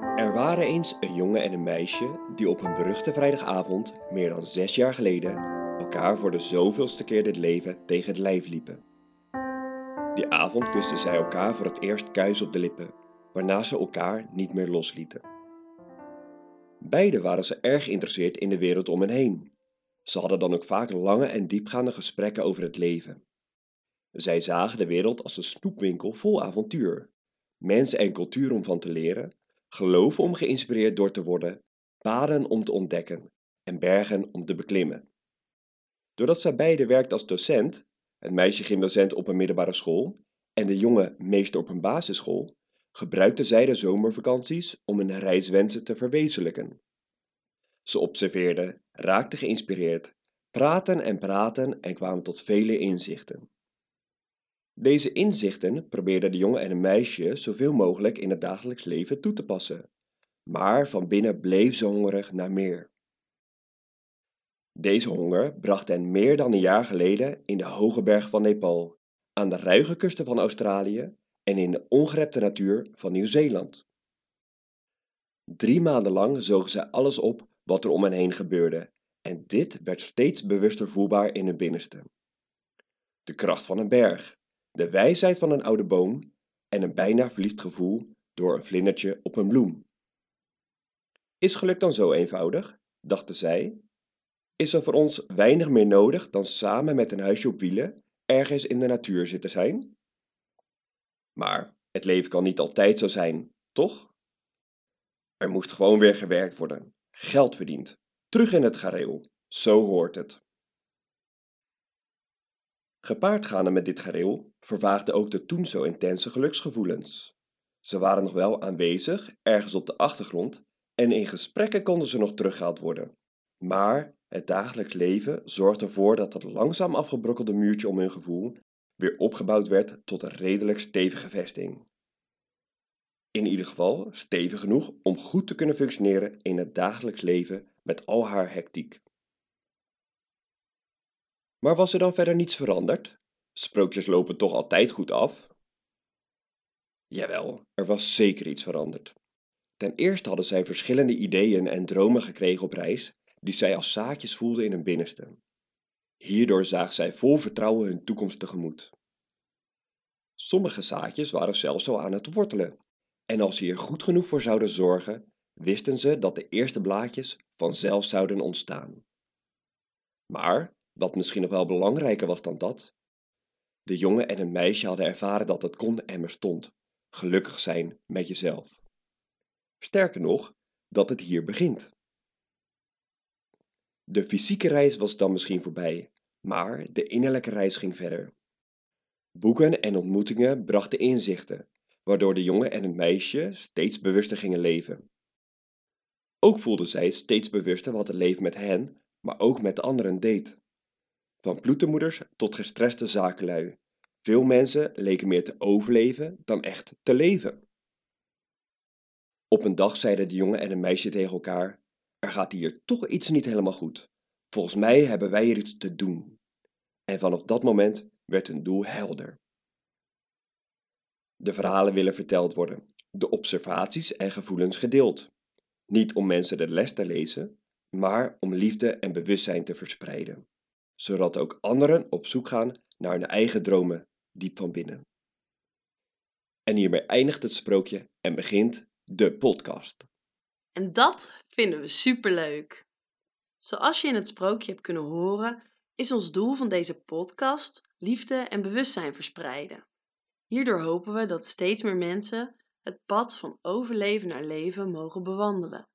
Er waren eens een jongen en een meisje die op een beruchte vrijdagavond, meer dan zes jaar geleden, elkaar voor de zoveelste keer dit leven tegen het lijf liepen. Die avond kusten zij elkaar voor het eerst kuis op de lippen, waarna ze elkaar niet meer loslieten. Beiden waren ze erg geïnteresseerd in de wereld om hen heen. Ze hadden dan ook vaak lange en diepgaande gesprekken over het leven. Zij zagen de wereld als een snoepwinkel vol avontuur, mensen en cultuur om van te leren, geloven om geïnspireerd door te worden, paden om te ontdekken en bergen om te beklimmen. Doordat zij beide werkten als docent, het meisje gymdocent op een middelbare school en de jongen meester op een basisschool, gebruikten zij de zomervakanties om hun reiswensen te verwezenlijken. Ze observeerden, raakten geïnspireerd, praten en praten en kwamen tot vele inzichten. Deze inzichten probeerde de jongen en een meisje zoveel mogelijk in het dagelijks leven toe te passen, maar van binnen bleef ze hongerig naar meer. Deze honger bracht hen meer dan een jaar geleden in de hoge bergen van Nepal, aan de ruige kusten van Australië en in de ongerepte natuur van Nieuw-Zeeland. Drie maanden lang zogen zij alles op wat er om hen heen gebeurde, en dit werd steeds bewuster voelbaar in hun binnenste. De kracht van een berg, de wijsheid van een oude boom en een bijna verliefd gevoel door een vlindertje op een bloem. Is geluk dan zo eenvoudig? dachten zij. Is er voor ons weinig meer nodig dan samen met een huisje op wielen ergens in de natuur zitten zijn? Maar het leven kan niet altijd zo zijn, toch? Er moest gewoon weer gewerkt worden, geld verdiend, terug in het gareel. Zo hoort het. Gepaard gaande met dit gareel vervaagden ook de toen zo intense geluksgevoelens. Ze waren nog wel aanwezig, ergens op de achtergrond, en in gesprekken konden ze nog teruggehaald worden. Maar het dagelijks leven zorgde ervoor dat het langzaam afgebrokkelde muurtje om hun gevoel weer opgebouwd werd tot een redelijk stevige vesting. In ieder geval stevig genoeg om goed te kunnen functioneren in het dagelijks leven met al haar hectiek. Maar was er dan verder niets veranderd? Sprookjes lopen toch altijd goed af? Jawel, er was zeker iets veranderd. Ten eerste hadden zij verschillende ideeën en dromen gekregen op reis, die zij als zaadjes voelden in hun binnenste. Hierdoor zagen zij vol vertrouwen hun toekomst tegemoet. Sommige zaadjes waren zelfs al aan het wortelen, en als ze hier goed genoeg voor zouden zorgen, wisten ze dat de eerste blaadjes vanzelf zouden ontstaan. Maar, wat misschien nog wel belangrijker was dan dat, de jongen en een meisje hadden ervaren dat het kon en bestond, gelukkig zijn met jezelf. Sterker nog, dat het hier begint. De fysieke reis was dan misschien voorbij, maar de innerlijke reis ging verder. Boeken en ontmoetingen brachten inzichten, waardoor de jongen en het meisje steeds bewuster gingen leven. Ook voelden zij steeds bewuster wat het leven met hen, maar ook met de anderen deed. Van ploetemoeders tot gestreste zakenlui. Veel mensen leken meer te overleven dan echt te leven. Op een dag zeiden de jongen en een meisje tegen elkaar: Er gaat hier toch iets niet helemaal goed. Volgens mij hebben wij hier iets te doen. En vanaf dat moment werd hun doel helder. De verhalen willen verteld worden, de observaties en gevoelens gedeeld. Niet om mensen de les te lezen, maar om liefde en bewustzijn te verspreiden, zodat ook anderen op zoek gaan naar hun eigen dromen diep van binnen. En hiermee eindigt het sprookje en begint de podcast. En dat vinden we superleuk. Zoals je in het sprookje hebt kunnen horen, is ons doel van deze podcast liefde en bewustzijn verspreiden. Hierdoor hopen we dat steeds meer mensen het pad van overleven naar leven mogen bewandelen.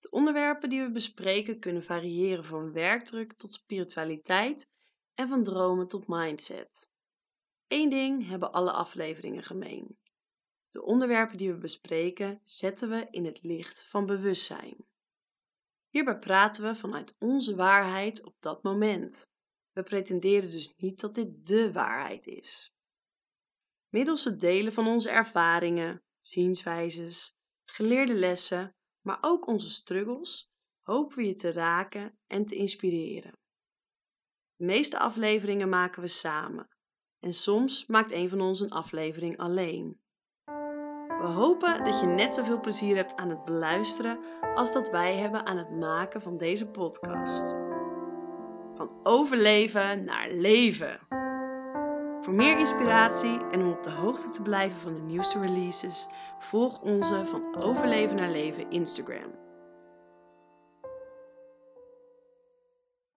De onderwerpen die we bespreken kunnen variëren van werkdruk tot spiritualiteit en van dromen tot mindset. Eén ding hebben alle afleveringen gemeen. De onderwerpen die we bespreken zetten we in het licht van bewustzijn. Hierbij praten we vanuit onze waarheid op dat moment. We pretenderen dus niet dat dit de waarheid is. Middels het delen van onze ervaringen, zienswijzes, geleerde lessen, maar ook onze struggles, hopen we je te raken en te inspireren. De meeste afleveringen maken we samen en soms maakt een van ons een aflevering alleen. We hopen dat je net zoveel plezier hebt aan het beluisteren als dat wij hebben aan het maken van deze podcast. Van overleven naar leven. Voor meer inspiratie en om op de hoogte te blijven van de nieuwste releases, volg onze van Overleven naar Leven Instagram.